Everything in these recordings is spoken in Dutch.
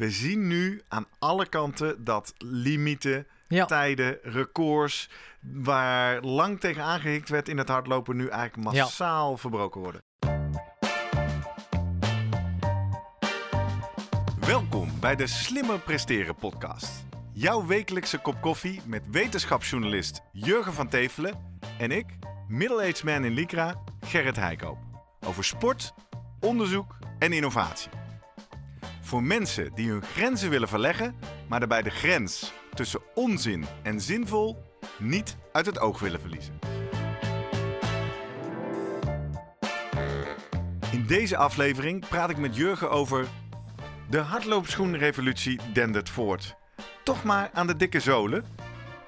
We zien nu aan alle kanten dat limieten, Ja. tijden, records, waar lang tegen aangehikt werd in het hardlopen, nu eigenlijk Ja. massaal verbroken worden. Welkom bij de Slimmer Presteren podcast. Jouw wekelijkse kop koffie met wetenschapsjournalist Jurgen van Tevelen en ik, middle-aged man in Lycra, Gerrit Heikoop. Over sport, onderzoek en innovatie. Voor mensen die hun grenzen willen verleggen, maar daarbij de grens tussen onzin en zinvol niet uit het oog willen verliezen. In deze aflevering praat ik met Jurgen over de hardloopschoenrevolutie dendert voort. Toch maar aan de dikke zolen.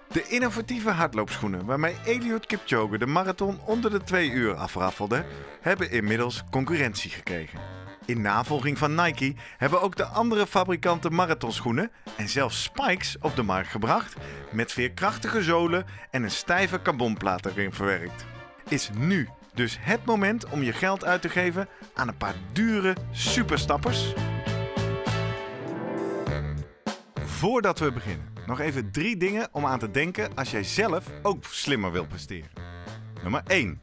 De innovatieve hardloopschoenen waarmee Eliud Kipchoge de marathon onder de twee uur afraffelde, hebben inmiddels concurrentie gekregen. In navolging van Nike hebben ook de andere fabrikanten marathonschoenen en zelfs spikes op de markt gebracht met veerkrachtige zolen en een stijve carbonplaat erin verwerkt. Is nu dus het moment om je geld uit te geven aan een paar dure superstappers? Voordat we beginnen, nog even drie dingen om aan te denken als jij zelf ook slimmer wilt presteren. Nummer 1.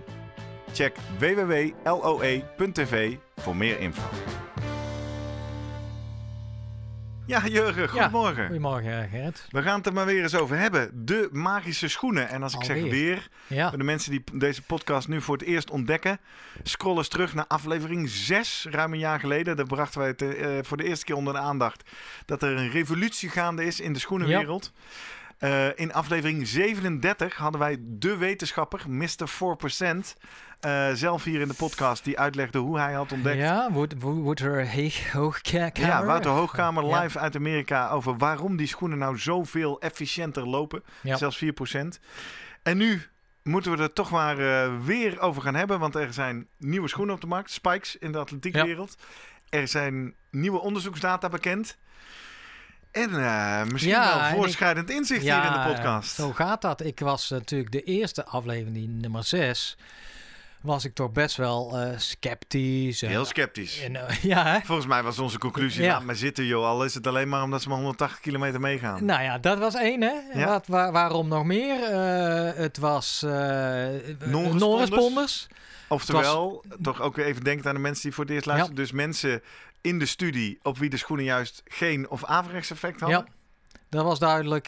Check www.loe.tv voor meer info. Ja, Jurgen, goedemorgen. Goedemorgen, Gerrit. We gaan het er maar weer eens over hebben. De magische schoenen. En als ik zeg weer, Ja, voor de mensen die deze podcast nu voor het eerst ontdekken, scroll eens terug naar aflevering 6, ruim een jaar geleden. Daar brachten wij het eh, voor de eerste keer onder de aandacht dat er een revolutie gaande is in de schoenenwereld. Eh, in aflevering 37 hadden wij de wetenschapper, Mr. 4%, eh, zelf hier in de podcast, die uitlegde hoe hij had ontdekt. ja Wouter Hoogkamer. Ja, Wouter Hoogkamer Ja. live uit Amerika over waarom die schoenen nou zoveel efficiënter lopen. Ja. Zelfs 4%. En nu moeten we er toch maar eh, weer over gaan hebben, want er zijn nieuwe schoenen op de markt, spikes in de atletiekwereld. Er zijn nieuwe onderzoeksdata bekend. En eh, misschien Ja, wel voorschrijdend inzicht hier in de podcast. Zo gaat dat. Ik was natuurlijk de eerste aflevering, die nummer 6, was ik toch best wel eh, sceptisch. Heel sceptisch. en, eh, ja, hè? Volgens mij was onze conclusie, Ja. laat maar zitten joh, al is het alleen maar omdat ze maar 180 kilometer meegaan. Nou ja, dat was één, hè? Ja. Wat, waar- waarom nog meer? Eh, het was Non-responders. Oftewel, toch ook weer even denken aan de mensen die voor het eerst luisteren. Dus mensen in de studie op wie de schoenen juist geen of averechts effect hadden. Ja, dat was duidelijk.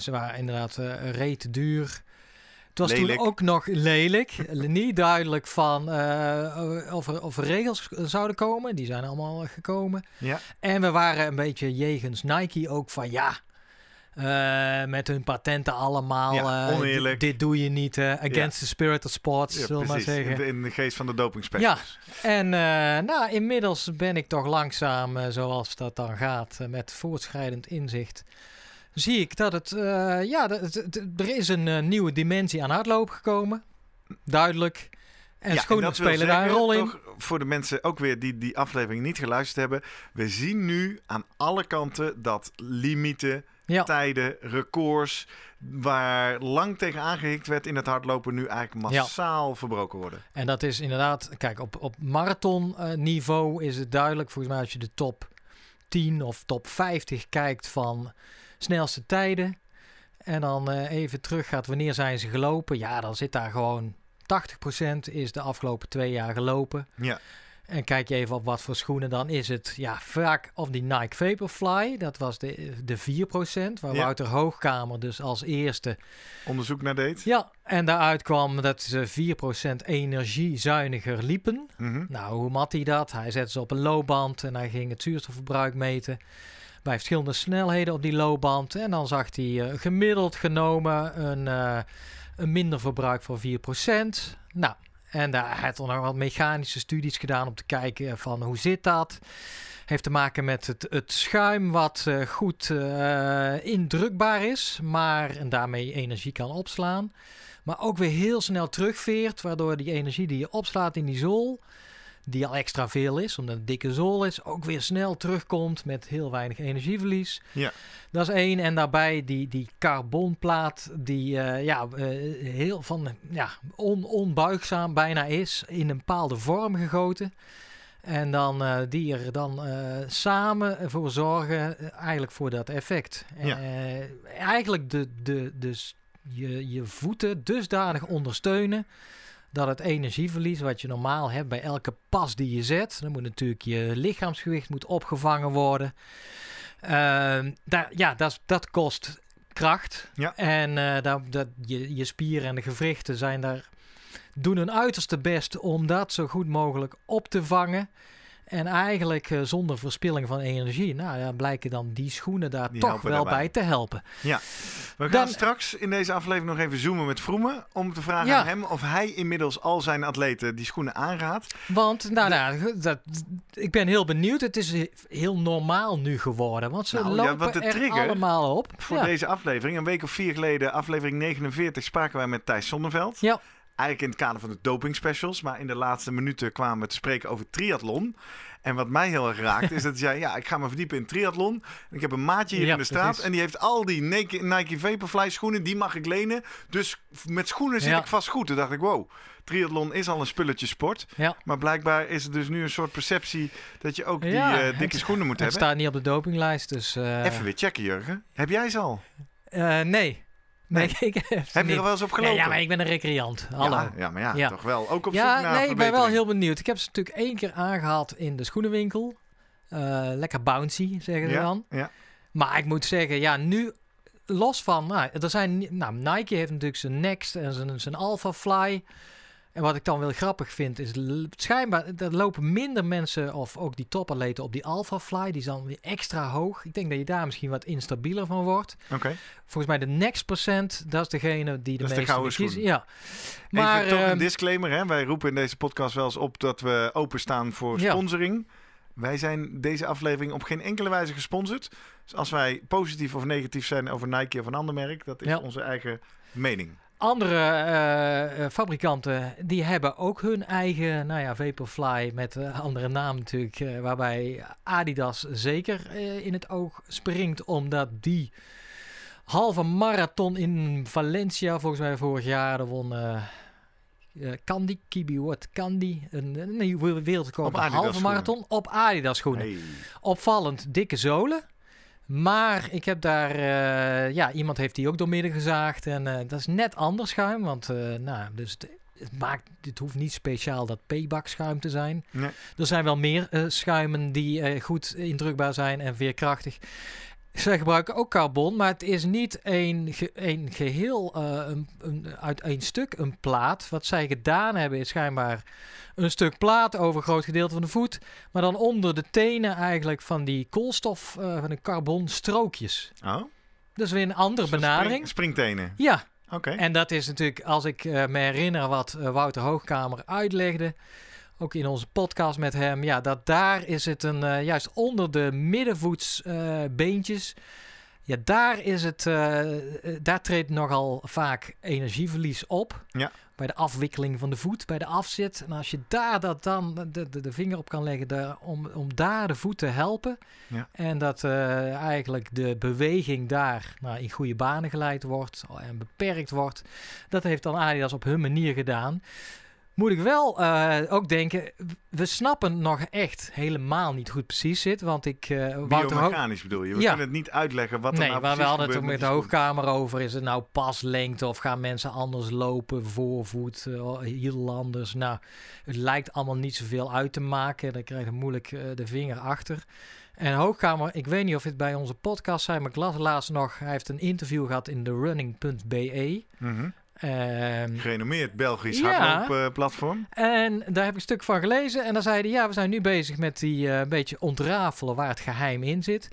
Ze waren inderdaad reet duur. Het was Lelijk. toen ook nog lelijk. Niet duidelijk van eh, of, er, of er regels zouden komen. Die zijn allemaal gekomen. Ja. En we waren een beetje jegens Nike ook van ja. eh, met hun patenten allemaal. Ja, eh, dit, dit doe je niet. against the spirit of sports, Ja, zullen we maar zeggen. in de geest van de doping Ja, en nou, inmiddels ben ik toch langzaam, zoals dat dan gaat, met voortschrijdend inzicht, zie ik dat het, eh, ja, er is een eh, nieuwe dimensie aan hardlopen gekomen. Duidelijk. En Ja, schoenen spelen daar een rol in. Voor de mensen ook weer die die aflevering niet geluisterd hebben. We zien nu aan alle kanten dat limieten, Ja, tijden, records, waar lang tegen aangehikt werd in het hardlopen, nu eigenlijk Ja. massaal verbroken worden. en dat is inderdaad, kijk, op, op marathon eh, niveau is het duidelijk, volgens mij als je de top 10 of top 50 kijkt van snelste tijden. En dan eh, even terug gaat, wanneer zijn ze gelopen? Ja, dan zit daar gewoon 80% is de afgelopen twee jaar gelopen. Ja. En kijk je even op wat voor schoenen, dan is het ja, vaak of die Nike Vaporfly. Dat was de, de 4%, waar Ja. Wouter Hoogkamer dus als eerste. Onderzoek naar deed. Ja, en daaruit kwam dat ze 4% energiezuiniger liepen. Mhm. Nou, hoe mat hij dat? Hij zette ze op een loopband en hij ging het zuurstofverbruik meten. Bij verschillende snelheden op die loopband. En dan zag hij eh, gemiddeld genomen een, eh, een minder verbruik van 4%. Nou, en daar had hij nog wat mechanische studies gedaan om te kijken van hoe zit dat. Heeft te maken met het, het schuim wat eh, goed eh, indrukbaar is, maar en daarmee energie kan opslaan. Maar ook weer heel snel terugveert, waardoor die energie die je opslaat in die zool, die al extra veel is, omdat het een dikke zool is, ook weer snel terugkomt met heel weinig energieverlies. Ja. Dat is één. En daarbij die, die carbonplaat, die eh, ja, eh, heel van ja, on, onbuigzaam bijna is, in een bepaalde vorm gegoten. En dan eh, die er dan samen voor zorgen, eigenlijk voor dat effect. Ja. Eigenlijk de, de, dus je, je voeten dusdanig ondersteunen dat het energieverlies wat je normaal hebt bij elke pas die je zet, dan moet natuurlijk je lichaamsgewicht moet opgevangen worden. Ehm, daar, ja, dat, dat kost kracht. Ja. En eh, dat, dat, je, je spieren en de gewrichten zijn daar, doen hun uiterste best om dat zo goed mogelijk op te vangen. En eigenlijk eh, zonder verspilling van energie. Nou ja, blijken dan die schoenen daar Die toch wel daarbij. bij te helpen. We gaan Dan- straks in deze aflevering nog even zoomen met Vroemen. Om te vragen Ja. aan hem of hij inmiddels al zijn atleten die schoenen aanraadt. Want, nou, nou dat, ik ben heel benieuwd. Het is he- heel normaal nu geworden. Want ze Nou, ja, lopen de er trigger allemaal op. Voor ja. deze aflevering, een week of vier geleden, aflevering 49, spraken wij met Thijs Sonneveld. Ja. Eigenlijk in het kader van de doping specials. Maar in de laatste minuten kwamen we te spreken over triathlon. En wat mij heel erg raakt, is dat zei: Ja, ik ga me verdiepen in triathlon. En ik heb een maatje hier Ja, in de straat. precies. En die heeft al die Nike, Nike Vaporfly schoenen. Die mag ik lenen. Dus met schoenen zit Ja. ik vast goed. Toen dacht ik: Wow, triathlon is al een spulletje sport. Ja. Maar blijkbaar is het dus nu een soort perceptie dat je ook die eh, dikke het- schoenen moet Het hebben. staat niet op de dopinglijst, dus... eh, Even weer checken, Jurgen. Heb jij ze al? eh, nee. Nee, ik heb je er wel eens op Nee, gelopen? ja, maar ik ben een recreant. Hallo. Ja, ja, maar ja, Ja. toch wel. Ook op Ja, zoek naar nee, ik ben wel heel benieuwd. Ik heb ze natuurlijk één keer aangehaald in de schoenenwinkel. Eh, lekker bouncy, zeggen ze dan. Ja, Maar ik moet zeggen, ja, nu los van... Nou, er zijn, nou, Nike heeft natuurlijk zijn Next en zijn, zijn Alpha Fly. En wat ik dan wel grappig vind, is schijnbaar... Er lopen minder mensen, of ook die topatleten, op die Alpha Fly. Die is dan weer extra hoog. Ik denk dat je daar misschien wat instabieler van wordt. oké. Volgens mij de Next Percent, dat is degene die de meeste kiezen. Ja. Maar toch een ehm, disclaimer. Hè? Wij roepen in deze podcast wel eens op dat we openstaan voor Ja. sponsoring. Wij zijn deze aflevering op geen enkele wijze gesponsord. Dus als wij positief of negatief zijn over Nike of een ander merk, dat is Ja. onze eigen mening. Andere eh, eh, fabrikanten die hebben ook hun eigen, nou ja, Vaporfly met een andere naam natuurlijk, waarbij Adidas zeker in het oog springt, omdat die halve marathon in Valencia, volgens mij vorig jaar, daar won Candy, Kibi What Candy, een, een nieuwe wereldrecord halve marathon op Adidas schoenen. Hey. Opvallend dikke zolen. Maar ik heb daar, eh, ja, iemand heeft die ook doormidden gezaagd. En eh, dat is net anders schuim. Want, eh, nou, dus het, het maakt, het hoeft niet speciaal dat payback schuim te zijn. Nee. Er zijn wel meer schuimen die goed indrukbaar zijn en veerkrachtig. Zij gebruiken ook carbon, maar het is niet een, ge- een geheel eh, een, een, uit één stuk een plaat. Wat zij gedaan hebben is schijnbaar een stuk plaat over een groot gedeelte van de voet. Maar dan onder de tenen eigenlijk van die koolstof, eh, van de carbon strookjes. Oh, Dat is weer een andere benadering. spring- springtenen. Ja, Oké. en dat is natuurlijk, als ik eh, me herinner wat Wouter Hoogkamer uitlegde, ook in onze podcast met hem, ja, dat daar is het een, eh, juist onder de middenvoetsbeentjes, ja, daar is het, eh, eh, daar treedt nogal vaak energieverlies op. Ja. Bij de afwikkeling van de voet, bij de afzet. En als je daar dat dan de, de, de vinger op kan leggen daar, om, om daar de voet te helpen. Ja. En dat eh, eigenlijk de beweging daar nou, in goede banen geleid wordt en beperkt wordt. Dat heeft dan Adidas op hun manier gedaan. Moet ik wel eh, ook denken, we snappen nog echt helemaal niet het precies zit. Want ik, eh Hoog- Biomechanisch bedoel je? We Ja. kunnen het niet uitleggen wat er Nee, nou maar we hadden het ook met de hoogkamer over. Is het nou paslengte of gaan mensen anders lopen? Voorvoet, uh, heel anders. Nou, het lijkt allemaal niet zoveel uit te maken. Dan krijg je moeilijk eh, de vinger achter. En hoogkamer, ik weet niet of het bij onze podcast zijn, maar ik las laatst nog. Hij heeft een interview gehad in de running.be. Mhm. Ehm, Gerenommeerd Belgisch Ja. hardloopplatform. en daar heb ik een stuk van gelezen. En dan zei hij, ja, we zijn nu bezig met die eh, een beetje ontrafelen waar het geheim in zit.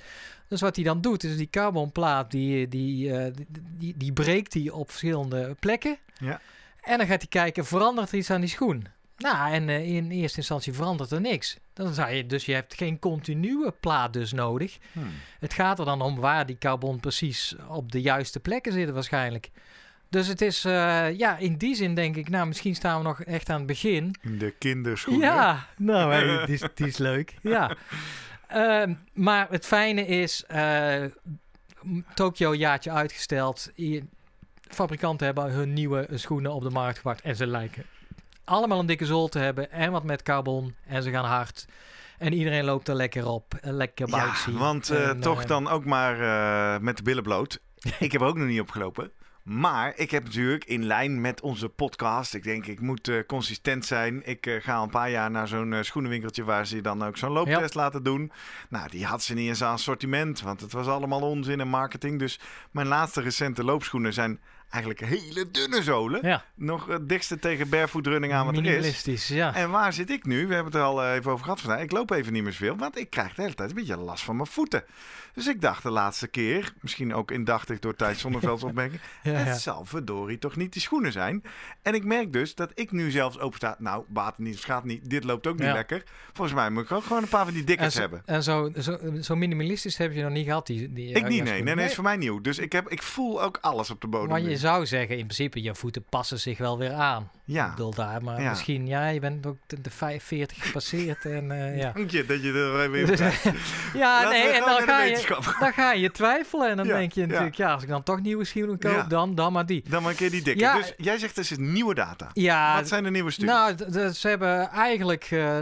Dus wat hij dan doet, is die carbonplaat, die, die, eh, die, die, die breekt hij op verschillende plekken. Ja. En dan gaat hij kijken, verandert er iets aan die schoen? Nou, en eh, in eerste instantie verandert er niks. Dan zou je, dus je hebt geen continue plaat dus nodig. Hmm. Het gaat er dan om waar die carbon precies op de juiste plekken zitten waarschijnlijk. Dus het is, eh, ja, in die zin denk ik, nou, misschien staan we nog echt aan het begin. De kinderschoenen. Ja, nou, hey, die, is, die is leuk. Ja. Ehm, maar het fijne is, eh Tokio jaartje uitgesteld. Fabrikanten hebben hun nieuwe schoenen op de markt gebracht en ze lijken allemaal een dikke zool te hebben en wat met carbon en ze gaan hard. En iedereen loopt er lekker op, lekker Ja, bouncy. want eh, En, toch dan ook maar met de billen bloot. ik heb er ook nog niet opgelopen. Maar ik heb natuurlijk in lijn met onze podcast. Ik denk, ik moet eh, consistent zijn. Ik eh, ga een paar jaar naar zo'n eh, schoenenwinkeltje waar ze dan ook zo'n looptest laten doen. Nou, die had ze niet eens aan assortiment, want het was allemaal onzin en marketing. Dus mijn laatste recente loopschoenen zijn eigenlijk hele dunne zolen. Ja, Nog het dichtste tegen barefoot running aan wat er is. minimalistisch, ja. En waar zit ik nu? We hebben het er al eh, even over gehad vandaag. Ik loop even niet meer zoveel, want ik krijg de hele tijd een beetje last van mijn voeten. Dus ik dacht de laatste keer, misschien ook indachtig door Thijs Zonnevelds opmerking, ja, ja. het zal verdorie toch niet die schoenen zijn. En ik merk dus dat ik nu zelfs opensta. Nou, baat niet, schaadt niet. Dit loopt ook niet Ja. lekker. Volgens mij moet ik ook gewoon een paar van die dikkers hebben. en zo, zo, zo minimalistisch heb je nog niet gehad, die, die Ik niet, nee. Nee, nee, is voor mij nieuw. Dus ik, heb, ik voel ook alles op de bodem. Zou zeggen, in principe, je voeten passen zich wel weer aan. Ik Ja, bedoel daar, maar Ja. misschien, ja, je bent ook de, de 45 gepasseerd en eh, ja. dank je dat je er weer krijgt. ja, Laten nee, en dan ga, je, dan ga je twijfelen en dan Ja, denk je ja. natuurlijk, ja. als ik dan toch nieuwe schoenen koop, dan, dan maar die. Dan maar een keer die dikke. Ja. Dus jij zegt er is nieuwe data. Ja, Wat zijn de nieuwe studies? nou, ze hebben eigenlijk eh,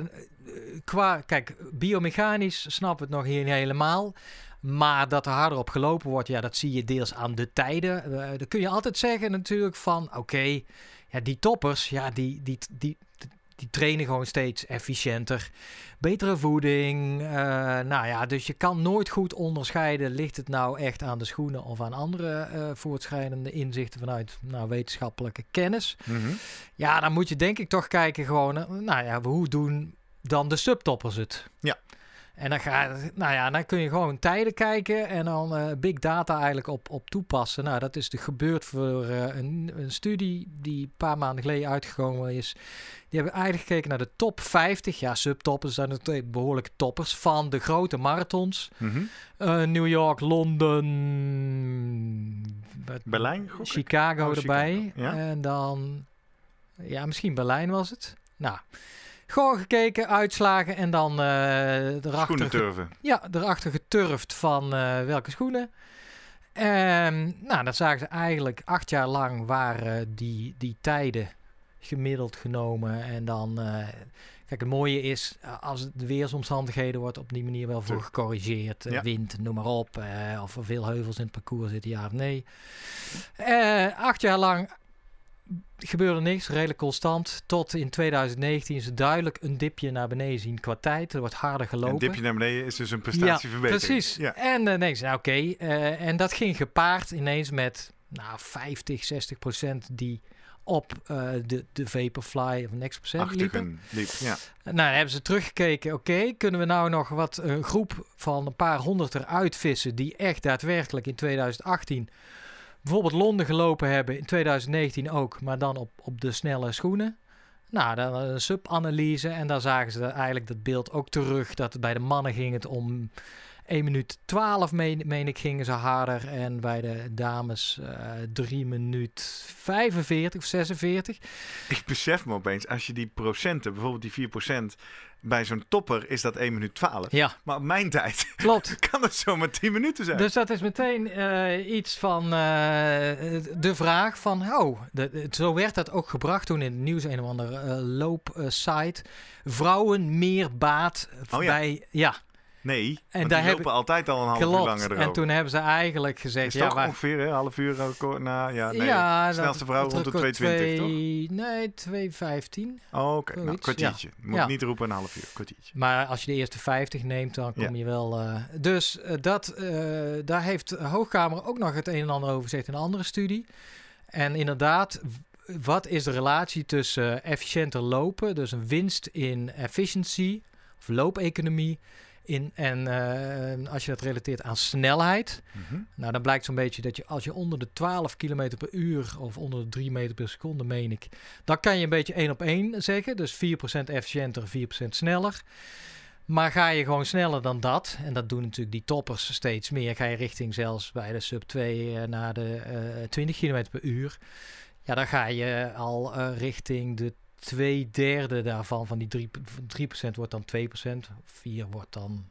qua, kijk, biomechanisch snappen we het nog hier niet helemaal. Maar dat er harder op gelopen wordt, ja, dat zie je deels aan de tijden. Eh dan kun je altijd zeggen natuurlijk van, oké, ja, die toppers, ja, die, die, die, die trainen gewoon steeds efficiënter. Betere voeding. eh, nou ja, dus je kan nooit goed onderscheiden. Ligt het nou echt aan de schoenen of aan andere eh, voortschrijdende inzichten vanuit nou, wetenschappelijke kennis? Mhm. Ja, dan moet je denk ik toch kijken gewoon, nou ja, hoe doen dan de subtoppers het? Ja. En dan, ga, nou ja, dan kun je gewoon tijden kijken en dan eh, big data eigenlijk op, op toepassen. Nou, dat is de gebeurd voor eh, een, een studie die een paar maanden geleden uitgekomen is. Die hebben eigenlijk gekeken naar de top 50, ja, subtoppers zijn natuurlijk behoorlijke toppers van de grote marathons. Mhm. Eh, New York, Londen, Berlijn? Chicago Oh, erbij. Chicago, ja. En dan, ja, misschien Berlijn was het. Nou, gewoon gekeken, uitslagen en dan eh erachter, Schoenen turven. ja, erachter geturfd van eh, welke schoenen. En nou, dan zagen ze eigenlijk acht jaar lang waren die, die tijden gemiddeld genomen. En dan, eh, kijk, het mooie is, eh, als het de weersomstandigheden wordt op die manier wel voor gecorrigeerd. Eh, Ja. Wind, noem maar op. eh, of er veel heuvels in het parcours zitten, ja of nee. Eh, acht jaar lang gebeurde niks, redelijk constant. Tot in 2019 is het duidelijk een dipje naar beneden zien qua tijd. Er wordt harder gelopen. Een dipje naar beneden is dus een prestatieverbetering. Precies. Ja. En dan denk je, nou oké. eh, en dat ging gepaard ineens met nou, 50, 60 procent die op eh, de, de Vaporfly of Next Percent liepen. Liep. Ja. Nou, dan hebben ze teruggekeken. Oké, kunnen we nou nog wat een groep van een paar honderd eruit vissen die echt daadwerkelijk in 2018 bijvoorbeeld Londen gelopen hebben, in 2019 ook, maar dan op, op de snelle schoenen. Nou, dan een subanalyse en daar zagen ze eigenlijk dat beeld ook terug. Dat bij de mannen ging het om 1 minuut 12, meen, meen ik, gingen ze harder. En bij de dames eh 3 minuut 45 of 46. Ik besef me opeens, als je die procenten, bijvoorbeeld die 4%, bij zo'n topper is dat 1 minuut 12. Ja, Maar op mijn tijd klopt. kan het zomaar 10 minuten zijn. Dus dat is meteen eh, iets van eh, de vraag van, oh, de, zo werd dat ook gebracht toen in het nieuws, een of andere loopsite. Vrouwen meer baat Oh ja. bij, ja, nee, En daar die lopen altijd al een half uur langer erover. En toen hebben ze eigenlijk gezegd, is ja, toch ongeveer een half uur record na, ja, nee. ja, snelste vrouw rond de record 220, toch? Nee, 215. Oh, oké. Nou, Zoiets, kwartiertje. Moet Ja. niet roepen een half uur, kwartiertje. Maar als je de eerste 50 neemt, dan kom je wel. eh, dus eh, dat, eh, daar heeft de Hoogkamer ook nog het een en ander over gezegd in een andere studie. En inderdaad, wat is de relatie tussen eh, efficiënter lopen, dus een winst in efficiency of loopeconomie, In, en eh, als je dat relateert aan snelheid, Mhm. nou dan blijkt zo'n beetje dat je als je onder de 12 km per uur of onder de 3 meter per seconde, meen ik, dan kan je een beetje één op één zeggen. Dus 4% efficiënter, 4% sneller. Maar ga je gewoon sneller dan dat, en dat doen natuurlijk die toppers steeds meer, ga je richting zelfs bij de sub 2 eh, naar de eh 20 km per uur. Ja, dan ga je al eh, richting de twee derde daarvan, van die 3, 3% wordt dan 2%, 4 wordt dan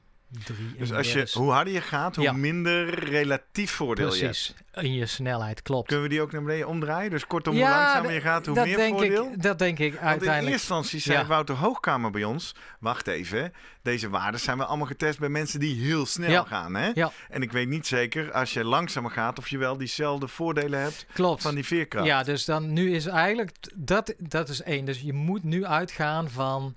3. Dus als je, hoe harder je gaat, hoe Ja. minder relatief voordeel je hebt. Precies, in je snelheid, klopt. Kunnen we die ook naar beneden omdraaien? Dus kortom, Ja, hoe langzamer je gaat, hoe dat meer denk voordeel? Ik, dat denk ik Want in uiteindelijk. eerste instantie zei Ja. Wouter Hoogkamer bij ons... wacht even, deze waarden zijn we allemaal getest bij mensen die heel snel gaan. Hè? En ik weet niet zeker, als je langzamer gaat... of je wel diezelfde voordelen hebt Klopt. van die veerkracht. Ja, dus dan nu is eigenlijk dat, dat is één. Dus je moet nu uitgaan van.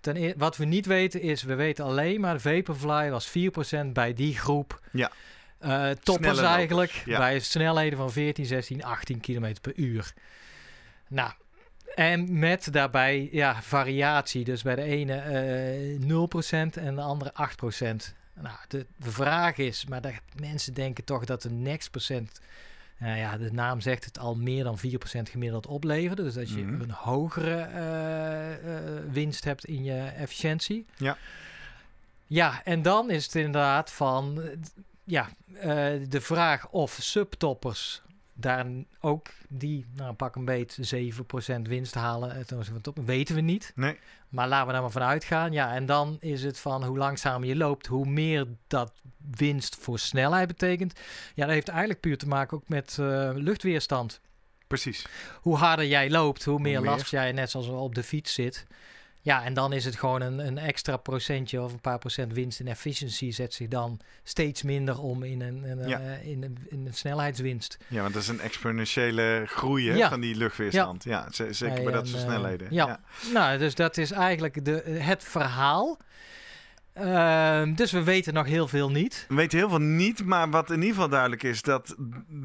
Ten eer- wat we niet weten is, we weten alleen maar Vaporfly was 4% bij die groep. Ja. Eh, toppers eigenlijk ja. bij snelheden van 14, 16, 18 km per uur. Nou, en met daarbij ja, variatie. Dus bij de ene eh 0% en de andere 8%. Nou, de, de vraag is, maar dat, mensen denken toch dat de next percent nou ja, de naam zegt het al meer dan 4% gemiddeld oplevert. Dus dat je Mhm. een hogere eh, eh, winst hebt in je efficiëntie. Ja. Ja, en dan is het inderdaad van, ja, de vraag of subtoppers daar ook die, nou pak een beet, 7% winst halen. eh, ten opzichte van top, weten we niet. Nee, Maar laten we daar maar van uitgaan. Ja, en dan is het van hoe langzamer je loopt, hoe meer dat winst voor snelheid betekent. Ja, dat heeft eigenlijk puur te maken ook met eh, luchtweerstand. precies. Hoe harder jij loopt, hoe meer meer. last jij net zoals op de fiets zit. Ja, en dan is het gewoon een, een extra procentje of een paar procent winst in efficiency zet zich dan steeds minder om in een, een, Ja. eh, in een, in een snelheidswinst. Ja, want dat is een exponentiële groei Ja. van die luchtweerstand. Ja, zeker bij dat soort eh, snelheden. ja. Nou, dus dat is eigenlijk de, het verhaal. Ehm, dus we weten nog heel veel niet. We weten heel veel niet, maar wat in ieder geval duidelijk is... dat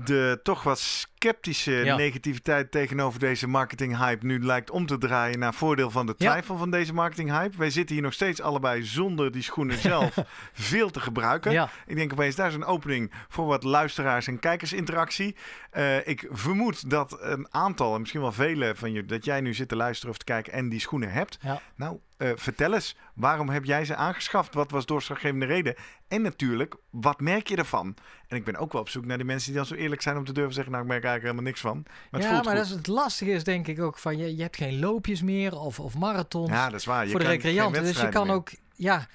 de toch wat sceptische Ja. negativiteit tegenover deze marketinghype... nu lijkt om te draaien naar voordeel van de Ja. twijfel van deze marketinghype. Wij zitten hier nog steeds allebei zonder die schoenen zelf veel te gebruiken. Ja, Ik denk opeens, daar is een opening voor wat luisteraars- en kijkersinteractie. Eh, ik vermoed dat een aantal, en misschien wel vele van je, dat jij nu zit te luisteren of te kijken en die schoenen hebt. Nou, eh, vertel eens, waarom heb jij ze aangeschaft? Wat was doorslaggevende reden? En natuurlijk, wat merk je ervan? En ik ben ook wel op zoek naar die mensen die dan zo eerlijk zijn om te durven zeggen, nou, ik merk eigenlijk helemaal niks van. Maar ja maar goed. dat is het lastige is denk ik ook van je, je hebt geen loopjes meer of, of marathons Ja, dat is waar. Je voor de recreanten. Dus je kan meer. ook, ja,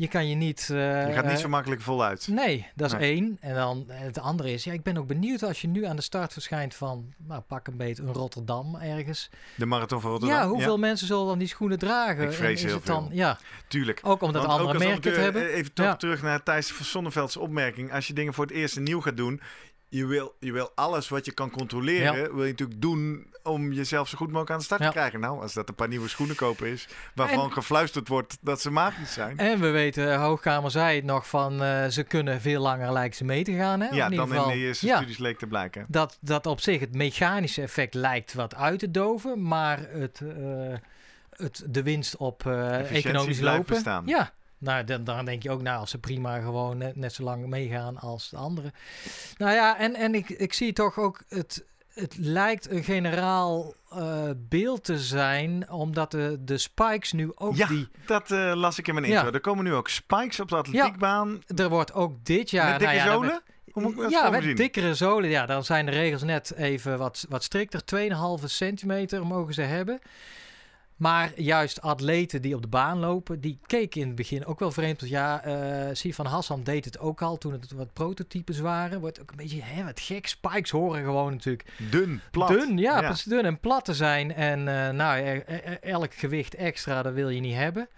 je kan je niet. eh, Je gaat niet eh, zo makkelijk voluit. Nee, dat is Nee. één. En dan eh, het andere is, ja, ik ben ook benieuwd als je nu aan de start verschijnt van, nou, pak een beetje een Rotterdam ergens. De marathon van Rotterdam. ja, hoeveel mensen zullen dan die schoenen dragen? Ik vrees En heel het dan, veel. Ja, Tuurlijk. ook omdat Want andere merken amateur, hebben. eh, Even toch Ja. terug naar Thijs van Sonneveld's opmerking. Als je dingen voor het eerst nieuw gaat doen, je wil, je wil alles wat je kan controleren, wil je natuurlijk doen om jezelf zo goed mogelijk aan de start Ja. te krijgen. Nou, als dat een paar nieuwe schoenen kopen is, waarvan gefluisterd wordt dat ze magisch zijn. En we weten, Hoogkamer zei het nog van, eh, ze kunnen veel langer lijken ze mee te gaan. Hè? ja, in dan in geval. de eerste Ja. studies leek te blijken. dat, dat op zich het mechanische effect lijkt wat uit te doven, maar het, eh, het, de winst op eh, Efficiëntie economisch lopen. bestaan. Ja, nou, dan, dan denk je ook, nou, als ze prima gewoon net, net zo lang meegaan als de anderen. Nou ja, en, en ik, ik zie toch ook, het, het lijkt een generaal eh, beeld te zijn, omdat de, de spikes nu ook Ja, die... dat eh, las ik in mijn Ja. intro. Er komen nu ook spikes op de atletiekbaan. Er wordt ook dit jaar... met dikke nou ja, zolen? Hoe moet ik dat ja, met zien? dikkere zolen. Ja, dan zijn de regels net even wat, wat strikter. 2,5 centimeter mogen ze hebben. Maar juist atleten die op de baan lopen, die keken in het begin ook wel vreemd. Want ja, eh Sifan Hassan deed het ook al toen het wat prototypes waren. Wordt ook een beetje hè, wat gek. Spikes horen gewoon natuurlijk Dun, plat. dun. Ja, Ja. precies, dun en plat te zijn. En eh, nou, elk gewicht extra, dat wil je niet hebben.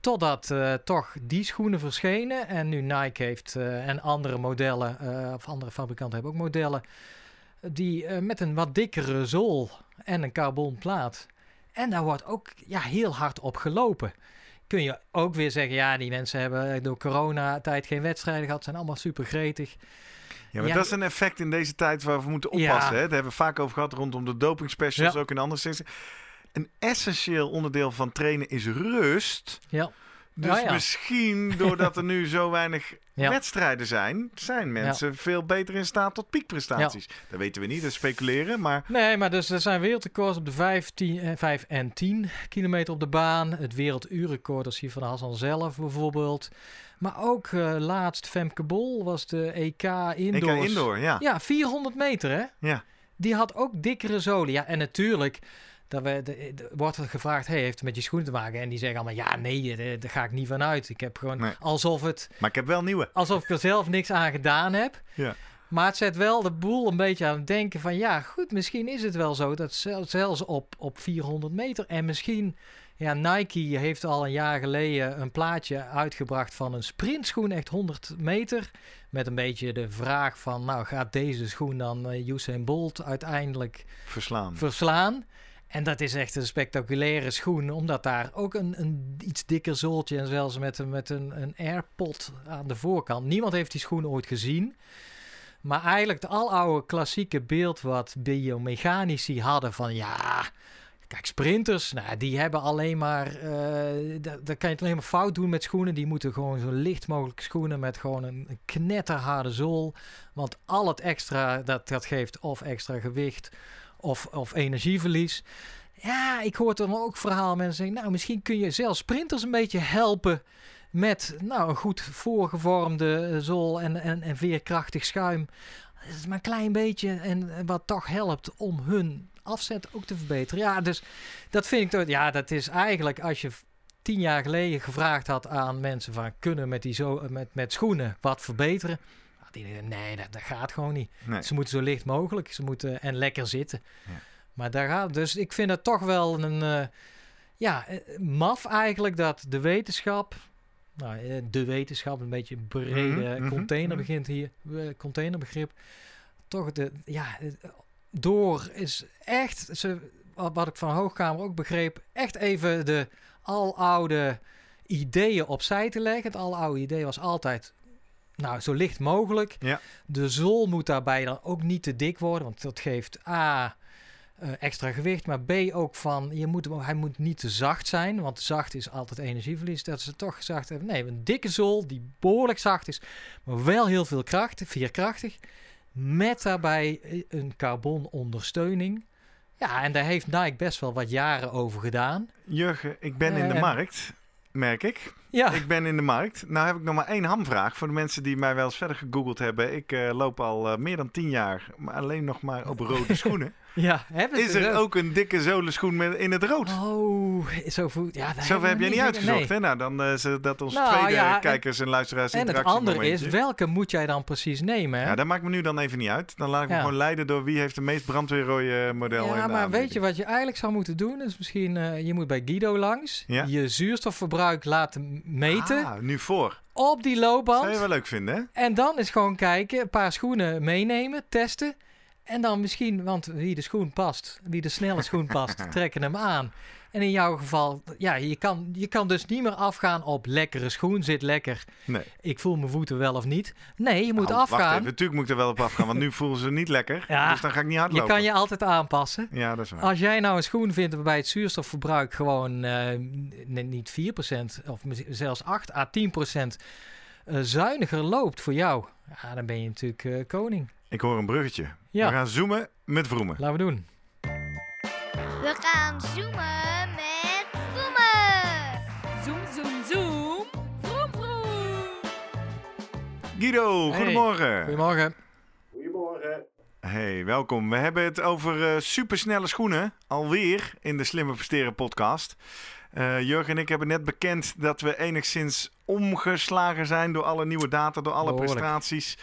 Totdat eh, toch die schoenen verschenen. En nu Nike heeft en andere modellen, of andere fabrikanten hebben ook modellen. Die met een wat dikkere zool en een carbon plaat. En daar wordt ook ja, heel hard op gelopen. Kun je ook weer zeggen, ja, die mensen hebben door coronatijd geen wedstrijden gehad. Zijn allemaal super gretig. Ja, maar Ja, dat is een effect in deze tijd waar we moeten oppassen. Ja. Hè? Daar hebben we vaak over gehad rondom de doping specials, Ja. ook in andere secties. Een essentieel onderdeel van trainen is rust. Ja. Dus Nou ja. misschien, doordat er nu zo weinig Ja. wedstrijden zijn, zijn mensen veel beter in staat tot piekprestaties. Dat weten we niet, dat speculeren. Maar Nee, maar dus er zijn wereldrecords op de 5, 10, eh, 5 en 10 kilometer op de baan. Het werelduurrecord is hier van Hassan zelf bijvoorbeeld. Maar ook eh, laatst Femke Bol was de EK EK Indoors. Indoor, ja. Ja, 400 meter hè. Ja. Die had ook dikkere zolen. Ja, en natuurlijk... Dat we, de, de- wordt er gevraagd, hey, heeft het met je schoenen te maken? En die zeggen allemaal, ja, nee, eh, daar ga ik niet van uit. Ik heb gewoon Nee. alsof, het, Maar ik heb wel nieuwe. alsof ik er zelf niks aan gedaan heb. Ja. Maar het zet wel de boel een beetje aan het denken van... ja, goed, misschien is het wel zo dat zel- zelfs op, op 400 meter... en misschien... Ja, Nike heeft al een jaar geleden een plaatje uitgebracht van een sprintschoen, echt 100 meter. Met een beetje de vraag van, nou gaat deze schoen dan eh, Usain Bolt uiteindelijk Verslaan. verslaan? En dat is echt een spectaculaire schoen, omdat daar ook een, een iets dikker zooltje en zelfs met een, met een, een airpod aan de voorkant. Niemand heeft die schoen ooit gezien. Maar eigenlijk het aloude klassieke beeld wat biomechanici hadden van ja, kijk sprinters, nou, die hebben alleen maar, eh da- daar kan je het alleen maar fout doen met schoenen. Die moeten gewoon zo licht mogelijk schoenen met gewoon een, een knetterharde zool. Want al het extra, dat, dat geeft of extra gewicht of, of energieverlies. Ja, ik hoor dan ook verhaal mensen zeggen, nou misschien kun je zelfs sprinters een beetje helpen met nou, een goed voorgevormde eh, zool en, en, en veerkrachtig schuim. Dat is maar een klein beetje en wat toch helpt om hun afzet ook te verbeteren. Ja, dus dat vind ik toch, ja, dat is eigenlijk als je tien jaar geleden gevraagd had aan mensen van kunnen met, die zo, met, met schoenen wat verbeteren. Die nee, dat, dat gaat gewoon niet. Nee. Ze moeten zo licht mogelijk ze moeten, en lekker zitten. Ja. Maar daar gaat dus ik vind het toch wel een eh, ja, eh, maf eigenlijk dat de wetenschap, nou, eh, de wetenschap, een beetje een brede Mhm, mhm, container mhm. begint hier, containerbegrip, toch de, ja, door is echt, ze, wat wat ik van Hoogkamer ook begreep, echt even de aloude ideeën opzij te leggen. Het aloude idee was altijd, nou, zo licht mogelijk. Ja. De zool moet daarbij dan ook niet te dik worden, want dat geeft A, eh, extra gewicht, maar B ook van, je moet, hem- hij moet niet te zacht zijn, want zacht is altijd energieverlies. Dat ze toch gezegd hebben, nee, een dikke zool die behoorlijk zacht is, maar wel heel veel kracht, veerkrachtig, met daarbij eh, een carbon ondersteuning. Ja, en daar heeft Nike best wel wat jaren over gedaan. Jurgen, ik ben in de Eh. markt, merk ik. Ja, Ik ben in de markt. Nou heb ik nog maar één hamvraag voor de mensen die mij wel eens verder gegoogeld hebben. Ik eh, loop al eh, meer dan tien jaar, maar alleen nog maar op rode schoenen. ja. Is er zo- ook een dikke zolenschoen met, in het rood? Oh, zo voelt. Ja, Zover heb jij niet uitgezocht, nee. hè? Nou, dan eh, ze- dat ons Nou, tweede ja, kijkers en luisteraars En het andere is, welke moet jij dan precies nemen? Hè? Ja, dat maakt me nu dan even niet uit. Dan laat ik me gewoon leiden door wie heeft de meest brandweerrode model in Ja, maar weet je wat je eigenlijk zou moeten doen? Is misschien, eh, je moet bij Guido langs, je zuurstofverbruik laten meten Ah, nu voor. op die Zou je loopband. wel leuk vinden, hè? En dan is gewoon kijken, een paar schoenen meenemen, testen. En dan misschien, want wie de schoen past, wie de snelle schoen past, trekken hem aan. En in jouw geval, ja, je kan, je kan dus niet meer afgaan op lekkere schoen, zit lekker. Nee. Ik voel mijn voeten wel of niet. Nee, je moet Nou, Wacht afgaan. even, natuurlijk moet ik er wel op afgaan, want nu voelen ze niet lekker. Ja, dus dan ga ik niet Je hardlopen. kan je altijd aanpassen. Ja, dat is waar. Als jij nou een schoen vindt waarbij het zuurstofverbruik gewoon n- niet 4% of zelfs 8 à 10% eh, zuiniger loopt voor jou, ja, dan ben je natuurlijk eh, koning. Ik hoor een bruggetje. Ja. We gaan zoomen met vroemen. Laten we doen. We gaan zoomen met Boemen. Zoom, zoom, zoom. Vroom, vroom. Guido, Hey. goedemorgen. Goedemorgen. Goedemorgen. Hey, welkom. We hebben het over eh, supersnelle schoenen. Alweer in de Slimmer Presteren podcast. Eh, Jurgen en ik hebben net bekend dat we enigszins omgeslagen zijn door alle nieuwe data, door alle Behoorlijk. prestaties.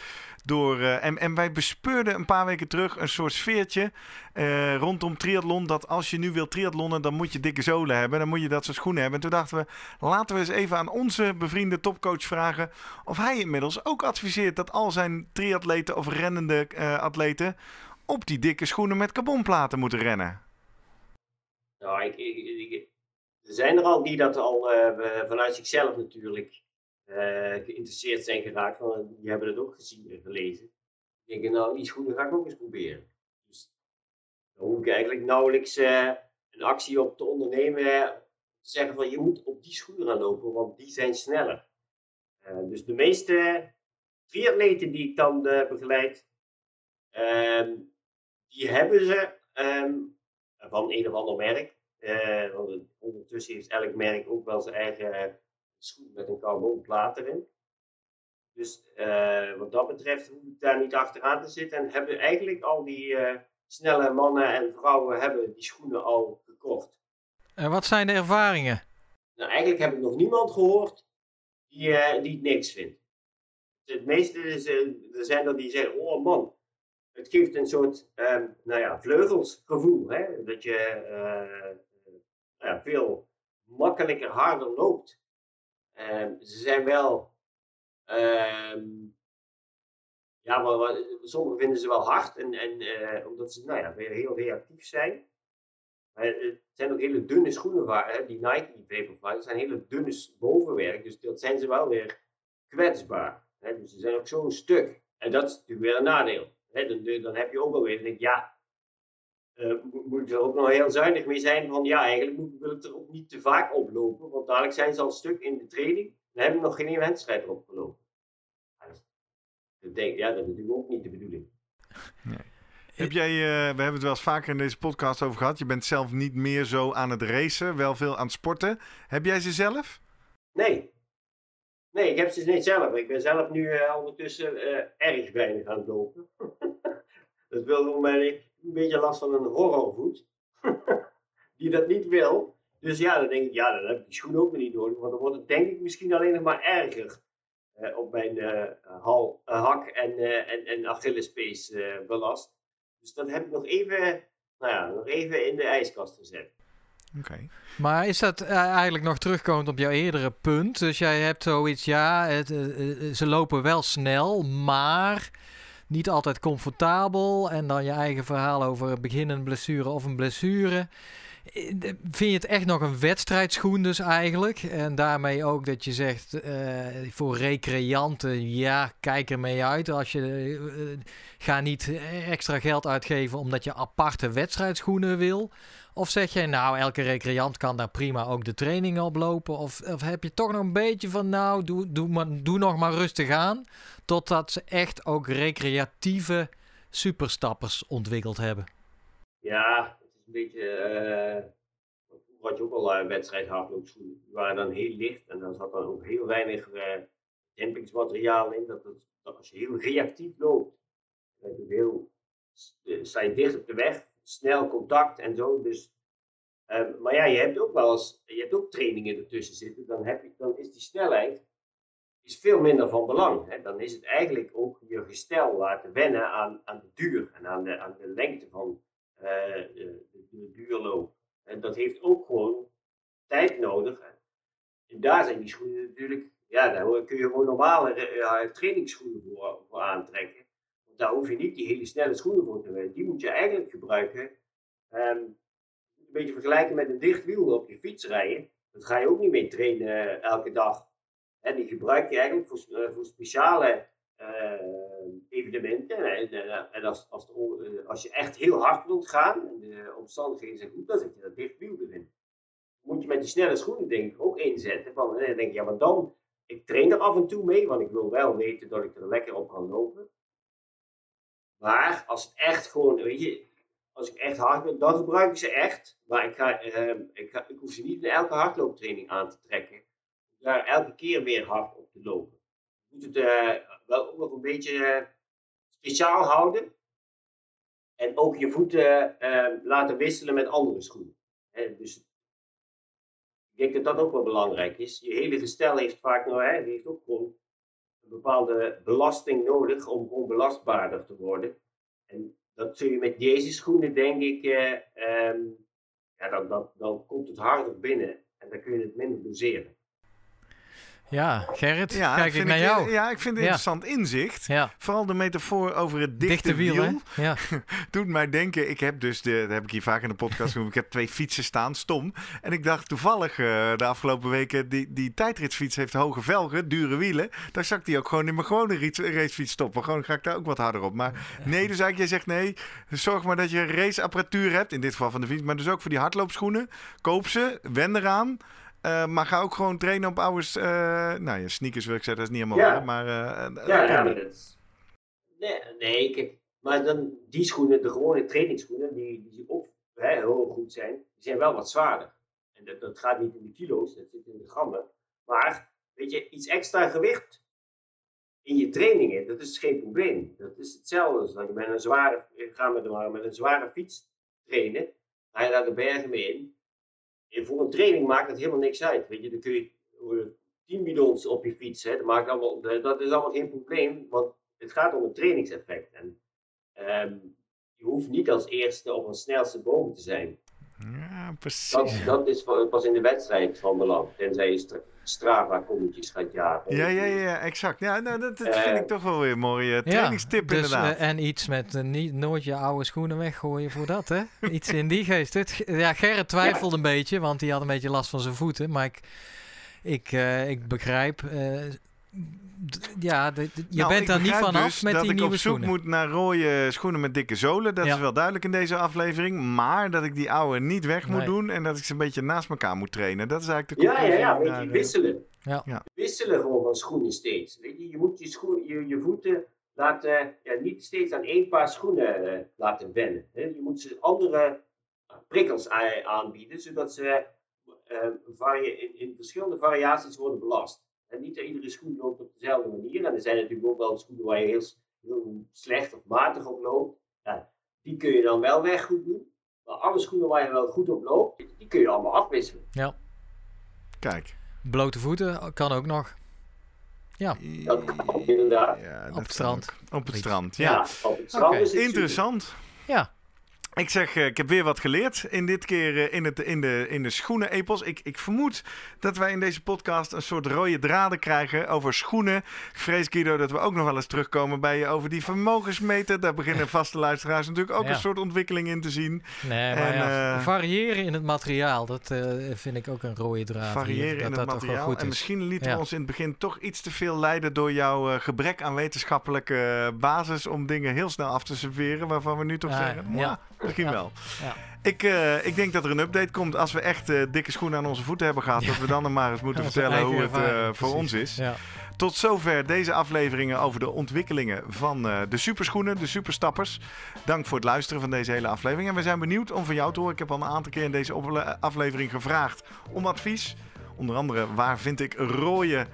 Door, eh, en, wij bespeurden een paar weken terug een soort sfeertje eh, rondom triathlon. Dat als je nu wilt triathlonnen, dan moet je dikke zolen hebben. Dan moet je dat soort schoenen hebben. En toen dachten we, laten we eens even aan onze bevriende topcoach vragen of hij inmiddels ook adviseert dat al zijn triatleten of rennende eh, atleten op die dikke schoenen met carbonplaten moeten rennen. Nou, ik, er zijn er al die dat al vanuit zichzelf natuurlijk geïnteresseerd zijn geraakt. Van, die hebben het ook gezien en gelezen. Die denken, nou, die schoenen ga ik ook eens proberen. Dus daar hoef ik eigenlijk nauwelijks eh, een actie op te ondernemen. eh, zeggen van je moet op die schoenen gaan lopen, want die zijn sneller. Eh, dus de meeste triatleten die ik dan eh, begeleid, ehm, die hebben ze ehm, van een of ander merk. Eh, want ondertussen heeft elk merk ook wel zijn eigen schoen met een carbonplaat erin. Dus wat dat betreft hoef ik daar niet achteraan te zitten. En hebben eigenlijk al die snelle mannen en vrouwen hebben die schoenen al gekocht. En wat zijn de ervaringen? Nou, eigenlijk heb ik nog niemand gehoord die, uh, die het niks vindt. Het meeste is, er zijn er die zeggen, oh man, het geeft een soort uh, nou ja, vleugelsgevoel. Hè? Dat je ja, veel makkelijker, harder loopt. Ehm, ze zijn wel, ehm, ja, sommigen vinden ze wel hard, en, en, omdat ze nou ja, weer heel reactief zijn. Maar het zijn ook hele dunne schoenen, hè, die Nike Vaporfly, zijn hele dunne bovenwerk, dus dat zijn ze wel weer kwetsbaar. Hè, dus ze zijn ook zo'n stuk. En dat is natuurlijk weer een nadeel. Hè, dan, dan heb je ook alweer, denk ja, uh, moet je er ook nog heel zuinig mee zijn van ja, eigenlijk moet, wil ik er ook niet te vaak oplopen, want dadelijk zijn ze al stuk in de training, dan heb ik nog geen wedstrijd erop gelopen. denk, ja, dat is natuurlijk ook niet de bedoeling. Nee. Heb jij, uh, we hebben het wel eens vaker in deze podcast over gehad. Je bent zelf niet meer zo aan het racen, wel veel aan het sporten. Heb jij ze zelf? Nee. Nee, ik heb ze niet zelf. Ik ben zelf nu uh, ondertussen uh, erg weinig aan het lopen. dat wil omdat ik een beetje last van een horrorvoet. die dat niet wil. Dus ja, dan denk ik, ja, dan heb ik die schoen ook niet nodig. Want dan wordt het denk ik misschien alleen nog maar erger. op mijn hal, hak en, en, en Achillespees belast. Dus dat heb ik nog even, nou ja, nog even in de ijskast gezet. Oké. Maar is dat eh, eigenlijk nog terugkomend op jouw eerdere punt? Dus jij hebt zoiets, ja, eh, eh, ze lopen wel snel, maar niet altijd comfortabel. En dan je eigen verhaal over een blessure of een blessure. Vind je het echt nog een wedstrijdschoen dus eigenlijk? En daarmee ook dat je zegt voor recreanten, ja, kijk ermee uit. Als je ga niet extra geld uitgeven omdat je aparte wedstrijdschoenen wil. Of zeg jij nou, elke recreant kan daar prima ook de trainingen oplopen? Of, of heb je toch nog een beetje van, nou, doe, doe, maar, doe nog maar rustig aan. Totdat ze echt ook recreatieve superstappers ontwikkeld hebben? Ja, het is een beetje. Uh, had je ook al uh, wedstrijd hardloopschoenen. Die waren dan heel licht en dan zat dan ook heel weinig uh, dempingsmateriaal in. Dat, dat als je heel reactief loopt, dan heel, sta je dicht op de weg snel contact en zo. Dus, uh, maar ja, je hebt ook wel eens, je hebt ook trainingen ertussen zitten. Dan, heb je, dan is die snelheid is veel minder van belang. Hè. Dan is het eigenlijk ook je gestel laten wennen aan, aan de duur en aan de, aan de lengte van uh, de, duurloop. En dat heeft ook gewoon tijd nodig. En daar zijn die schoenen natuurlijk, ja, daar kun je gewoon normale uh, trainingsschoenen voor, voor aantrekken daar hoef je niet die hele snelle schoenen voor te hebben. Die moet je eigenlijk gebruiken. Um, een beetje vergelijken met een dicht wiel op je fiets rijden. Dat ga je ook niet mee trainen eh, elke dag. En die gebruik je eigenlijk voor, uh, voor speciale uh, evenementen. En, als, als, als, je echt heel hard wilt gaan en de omstandigheden zijn goed, dan zet je dat dicht wiel erin. Moet je met die snelle schoenen denk ik ook inzetten. Van, dan denk je, ja, maar dan, ik train er af en toe mee, want ik wil wel weten dat ik er lekker op kan lopen. Maar als het echt gewoon, weet je, als ik echt hard ben, dan gebruik ik ze echt. Maar ik, ga, uh, ik, ik hoef ze niet in elke hardlooptraining aan te trekken. Daar elke keer weer hard op te lopen. Je moet het uh, wel ook nog een beetje uh, speciaal houden. En ook je voeten ehm, laten wisselen met andere schoenen. Dus ik denk dat dat ook wel belangrijk is. Je hele gestel heeft vaak nou, hè, heeft ook gewoon een bepaalde belasting nodig om onbelastbaarder te worden. En dat zul je met deze schoenen, denk ik, eh, um, ja, dan, dan, dan komt het harder binnen en dan kun je het minder doseren. Ja, Gerrit, Ja, kijk ik naar jou. Ja, ik vind het interessant inzicht. Vooral de metafoor over het dichte, dichte wiel? Ja. doet mij denken. Ik heb dus, de, dat heb ik hier vaak in de podcast genoemd. Ik heb twee fietsen staan, stom. En ik dacht toevallig eh, de afgelopen weken, die, die tijdritfiets heeft hoge velgen, dure wielen. Daar zak die ook gewoon in mijn gewone racefiets stoppen. Gewoon ga ik daar ook wat harder op. Maar nee, dus eigenlijk, jij zegt nee. Zorg maar dat je raceapparatuur hebt. In dit geval van de fiets, maar dus ook voor die hardloopschoenen. Koop ze, wend eraan. Eh, maar ga ook gewoon trainen op oude, eh, nou ja, sneakers wil ik zeggen, dat is niet helemaal waar. Maar eh, Ja, ja, maar dat is... Nee, nee kijk, maar dan die schoenen, de gewone trainingsschoenen, die, die ook hè, heel goed zijn, die zijn wel wat zwaarder. En dat, dat gaat niet in de kilo's, dat zit in de grammen. Maar, weet je, iets extra gewicht in je trainingen, dat is geen probleem. Dat is hetzelfde als dat je met een zware, ik ga met, met een zware fiets trainen, ga je daar de bergen mee in. Voor een training maakt het helemaal niks uit. Weet je, dan kun je eh, 10 bidons op je fiets, hè, dat, maakt allemaal, dat is allemaal geen probleem, want het gaat om het trainingseffect. En, ehm, je hoeft niet als eerste of als snelste boven te zijn. Ja, precies. Dat, dat is pa- pas in de wedstrijd van belang, tenzij je Strava-kommetjes gaat jagen. Ja, ja, ja, exact. Ja, nou, dat, dat Eh, vind ik toch wel weer een mooie trainingstip dus, inderdaad. eh, en iets met eh, niet, nooit je oude schoenen weggooien voor dat, hè? Iets in die geest. Het, ja, Gerrit twijfelde een beetje, want die had een beetje last van zijn voeten. Maar ik, ik, eh, ik begrijp... ja, de- de- je Nou, bent ik daar niet begrijp vanaf dus met dat die ik nieuwe op zoek schoenen. moet naar rode schoenen met dikke zolen. Dat Ja. is wel duidelijk in deze aflevering. Maar dat ik die oude niet weg moet Nee. doen en dat ik ze een beetje naast elkaar moet trainen. Dat is eigenlijk de Ja, ja, conclusie ja, weet naar, je, wisselen. Ja. Ja. Wisselen gewoon van schoenen steeds. Weet je, je moet je, schoen, je, je voeten laten, ja, niet steeds aan één paar schoenen eh, laten wennen. Hè. Je moet ze andere prikkels aanbieden, zodat ze eh, varie- in, in verschillende variaties worden belast. En niet iedere schoen loopt op dezelfde manier. En er zijn natuurlijk ook wel schoenen waar je heel, slecht of matig op loopt. Ja, die kun je dan wel weg goed doen. Maar alle schoenen waar je wel goed op loopt, die kun je allemaal afwisselen. Kijk. Blote voeten kan ook nog. Dat kan ook inderdaad. Ja, dat het strand. ook. Op het strand, Ja, ja. op het strand is het Interessant. Ja, Ik zeg, eh, ik heb weer wat geleerd. In dit keer eh, in, het, in de, in de schoenen-epos. Ik, ik vermoed dat wij in deze podcast een soort rode draden krijgen over schoenen. Ik vrees, Guido, dat we ook nog wel eens terugkomen bij je over die vermogensmeter. Daar beginnen vaste luisteraars natuurlijk ook Ja. een soort ontwikkeling in te zien. nee, maar En, ja, eh, variëren in het materiaal, dat vind ik ook een rode draad. hier. Variëren dat in het dat materiaal. goed En is. misschien lieten Ja. we ons in het begin toch iets te veel leiden door jouw gebrek aan wetenschappelijke basis om dingen heel snel af te serveren. Waarvan we nu toch Ah, zeggen, ja. "Mwah, misschien wel. Ja. Ik, eh, ik denk dat er een update komt als we echt eh, dikke schoenen aan onze voeten hebben gehad. Dat we dan maar eens moeten vertellen hoe het eh, voor precies. ons is. Ja. Tot zover deze afleveringen over de ontwikkelingen van de superschoenen, de superstappers. Dank voor het luisteren van deze hele aflevering. En we zijn benieuwd om van jou te horen. Ik heb al een aantal keer in deze aflevering gevraagd om advies. Onder andere, waar vind ik rode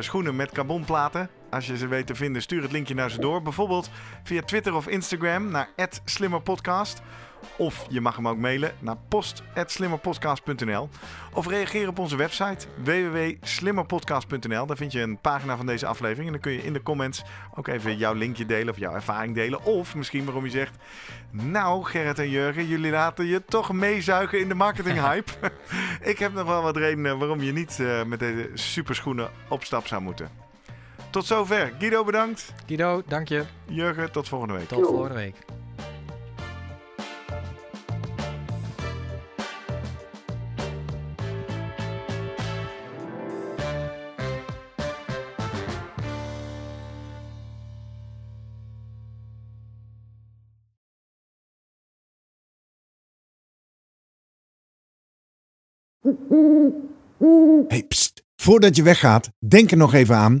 schoenen met carbonplaten? Als je ze weet te vinden, stuur het linkje naar ze door. Bijvoorbeeld via Twitter of Instagram naar @slimmerpodcast. Of je mag hem ook mailen naar post.slimmerpodcast.nl. Of reageer op onze website www.slimmerpodcast.nl. Daar vind je een pagina van deze aflevering. En dan kun je in de comments ook even jouw linkje delen of jouw ervaring delen. Of misschien waarom je zegt... Nou, Gerrit en Jurgen, jullie laten je toch meezuigen in de marketinghype. Ik heb nog wel wat redenen waarom je niet eh, met deze superschoenen op stap zou moeten. Tot zover. Guido bedankt. Guido, dank je. Jurgen, tot volgende week. Tot volgende week. Hey, pst. Voordat je weggaat, denk er nog even aan